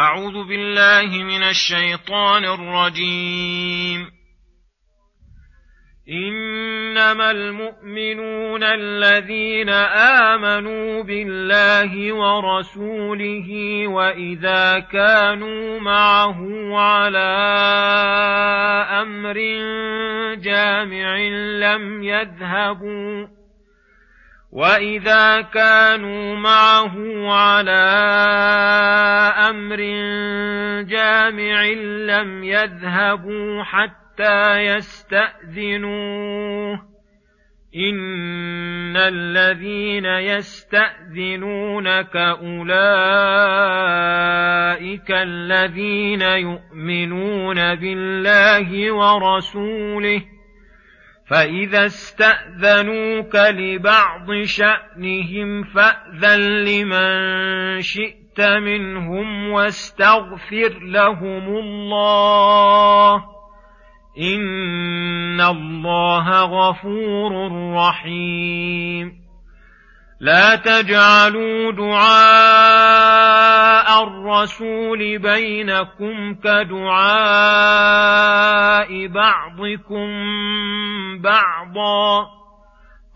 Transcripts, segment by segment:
أعوذ بالله من الشيطان الرجيم. إنما المؤمنون الذين آمنوا بالله ورسوله وإذا كانوا معه على أمر جامع لم يذهبوا وإذا كانوا معه على أمر جامع لم يذهبوا حتى يستأذنوه. إن الذين يستأذنونك أولئك الذين يؤمنون بالله ورسوله. فإذا استأذنوك لبعض شأنهم فأذن لمن شئت منهم واستغفر لهم الله. إن الله غفور رحيم. لا تجعلوا دعاء الرسول بينكم كدعاء بعضكم بعضا.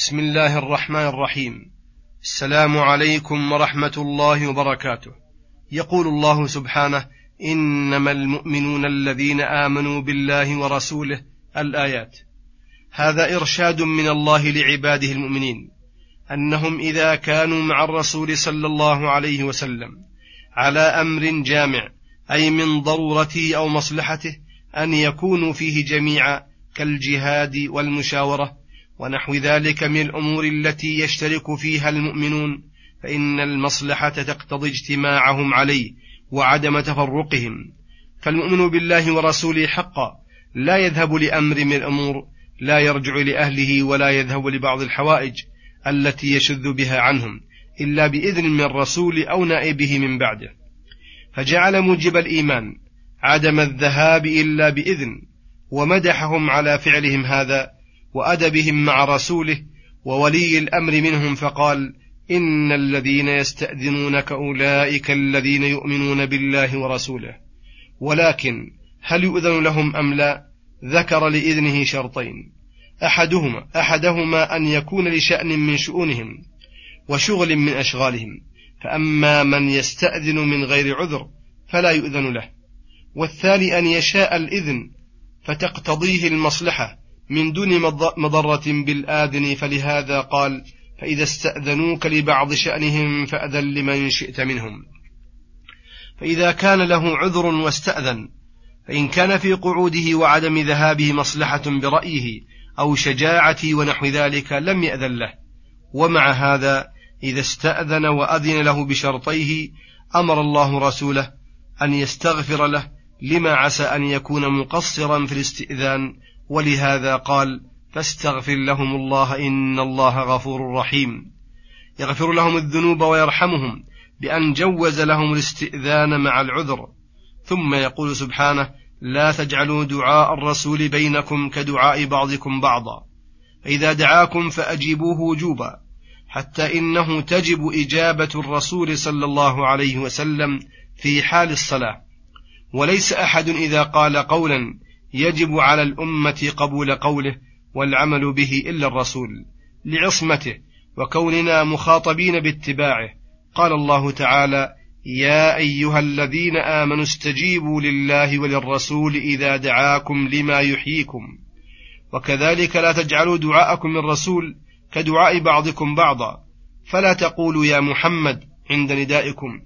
بسم الله الرحمن الرحيم. السلام عليكم ورحمة الله وبركاته. يقول الله سبحانه إنما المؤمنون الذين آمنوا بالله ورسوله الآيات. هذا إرشاد من الله لعباده المؤمنين أنهم إذا كانوا مع الرسول صلى الله عليه وسلم على أمر جامع أي من ضرورته أو مصلحته أن يكونوا فيه جميعا كالجهاد والمشاورة ونحو ذلك من الأمور التي يشترك فيها المؤمنون فإن المصلحة تقتضي اجتماعهم عليه وعدم تفرقهم. فالمؤمن بالله ورسوله حقا لا يذهب لأمر من الأمور لا يرجع لأهله ولا يذهب لبعض الحوائج التي يشذ بها عنهم إلا بإذن من الرسول أو نائبه من بعده. فجعل موجب الإيمان عدم الذهاب إلا بإذن ومدحهم على فعلهم هذا وأدبهم مع رسوله وولي الأمر منهم فقال إن الذين يستأذنونك أولئك الذين يؤمنون بالله ورسوله ولكن هل يؤذن لهم أم لا؟ ذكر لإذنه شرطين. احدهما أحدهما أن يكون لشأن من شؤونهم وشغل من أشغالهم فأما من يستأذن من غير عذر فلا يؤذن له والثاني أن يشاء الإذن فتقتضيه المصلحة من دون مضرة بالآذن فلهذا قال فإذا استأذنوك لبعض شأنهم فأذن لمن شئت منهم. فإذا كان له عذر واستأذن فإن كان في قعوده وعدم ذهابه مصلحة برأيه أو شجاعة ونحو ذلك لم يأذن له. ومع هذا إذا استأذن وأذن له بشرطيه أمر الله رسوله أن يستغفر له لما عسى أن يكون مقصرا في الاستئذان ولهذا قال فاستغفر لهم الله إن الله غفور رحيم. يغفر لهم الذنوب ويرحمهم بأن جوز لهم الاستئذان مع العذر. ثم يقول سبحانه لا تجعلوا دعاء الرسول بينكم كدعاء بعضكم بعضا. فإذا دعاكم فأجيبوه وجوبا حتى إنه تجب إجابة الرسول صلى الله عليه وسلم في حال الصلاة. وليس أحد إذا قال قولا يجب على الأمة قبول قوله والعمل به إلا الرسول لعصمته وكوننا مخاطبين باتباعه. قال الله تعالى يا أيها الذين آمنوا استجيبوا لله وللرسول إذا دعاكم لما يحييكم. وكذلك لا تجعلوا دعاءكم للرسول كدعاء بعضكم بعضا. فلا تقولوا يا محمد عند ندائكم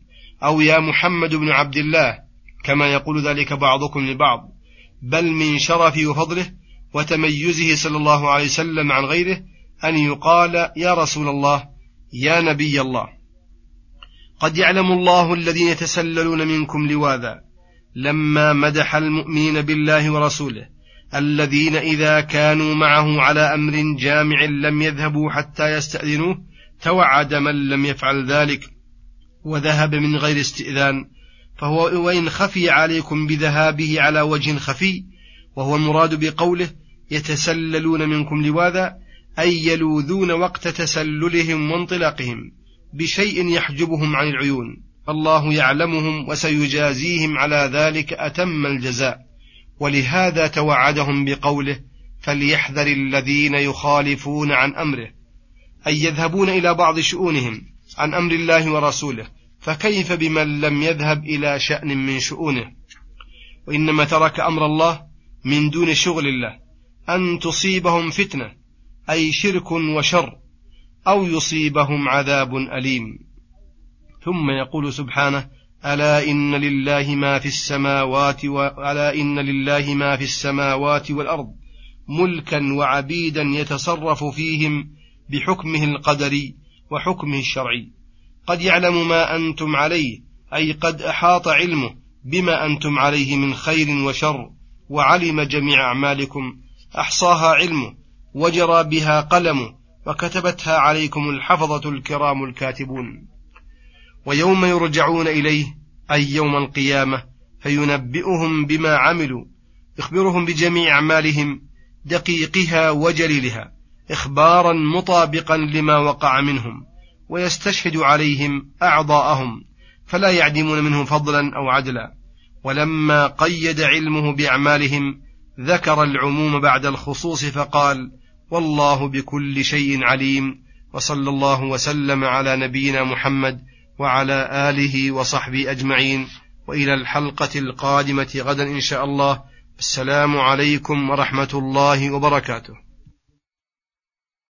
أو يا محمد بن عبد الله كما يقول ذلك بعضكم لبعض. بل من شرفه وفضله وتميزه صلى الله عليه وسلم عن غيره أن يقال يا رسول الله يا نبي الله. قد يعلم الله الذين يتسللون منكم لواذا لما مدح المؤمنين بالله ورسوله الذين إذا كانوا معه على أمر جامع لم يذهبوا حتى يستأذنوه توعد من لم يفعل ذلك وذهب من غير استئذان. فهو وإن خفي عليكم بذهابه على وجه خفي وهو المراد بقوله يتسللون منكم لواذا أي يلوذون وقت تسللهم وانطلاقهم بشيء يحجبهم عن العيون. الله يعلمهم وسيجازيهم على ذلك أتم الجزاء. ولهذا توعدهم بقوله فليحذر الذين يخالفون عن أمره أي يذهبون إلى بعض شؤونهم عن أمر الله ورسوله. فكيف بمن لم يذهب إلى شأن من شؤونه؟ وإنما ترك أمر الله من دون شغل الله أن تصيبهم فتنة أي شرك وشر أو يصيبهم عذاب أليم. ثم يقول سبحانه ألا إن لله ما في السماوات وألا إن لله ما في السماوات والأرض ملكا وعبيدا يتصرف فيهم بحكمه القدري وحكمه الشرعي. قد يعلم ما أنتم عليه أي قد أحاط علمه بما أنتم عليه من خير وشر وعلم جميع أعمالكم أحصاها علمه وجرى بها قلمه وكتبتها عليكم الحفظة الكرام الكاتبون. ويوم يرجعون إليه أي يوم القيامة فينبئهم بما عملوا يخبرهم بجميع أعمالهم دقيقها وجليلها إخبارا مطابقا لما وقع منهم. ويستشهد عليهم أعضاءهم فلا يعدمون منه فضلا أو عدلا. ولما قيد علمه بأعمالهم ذكر العموم بعد الخصوص فقال والله بكل شيء عليم وصلى الله وسلم على نبينا محمد وعلى آله وصحبه أجمعين. وإلى الحلقة القادمة غدا إن شاء الله. السلام عليكم ورحمة الله وبركاته.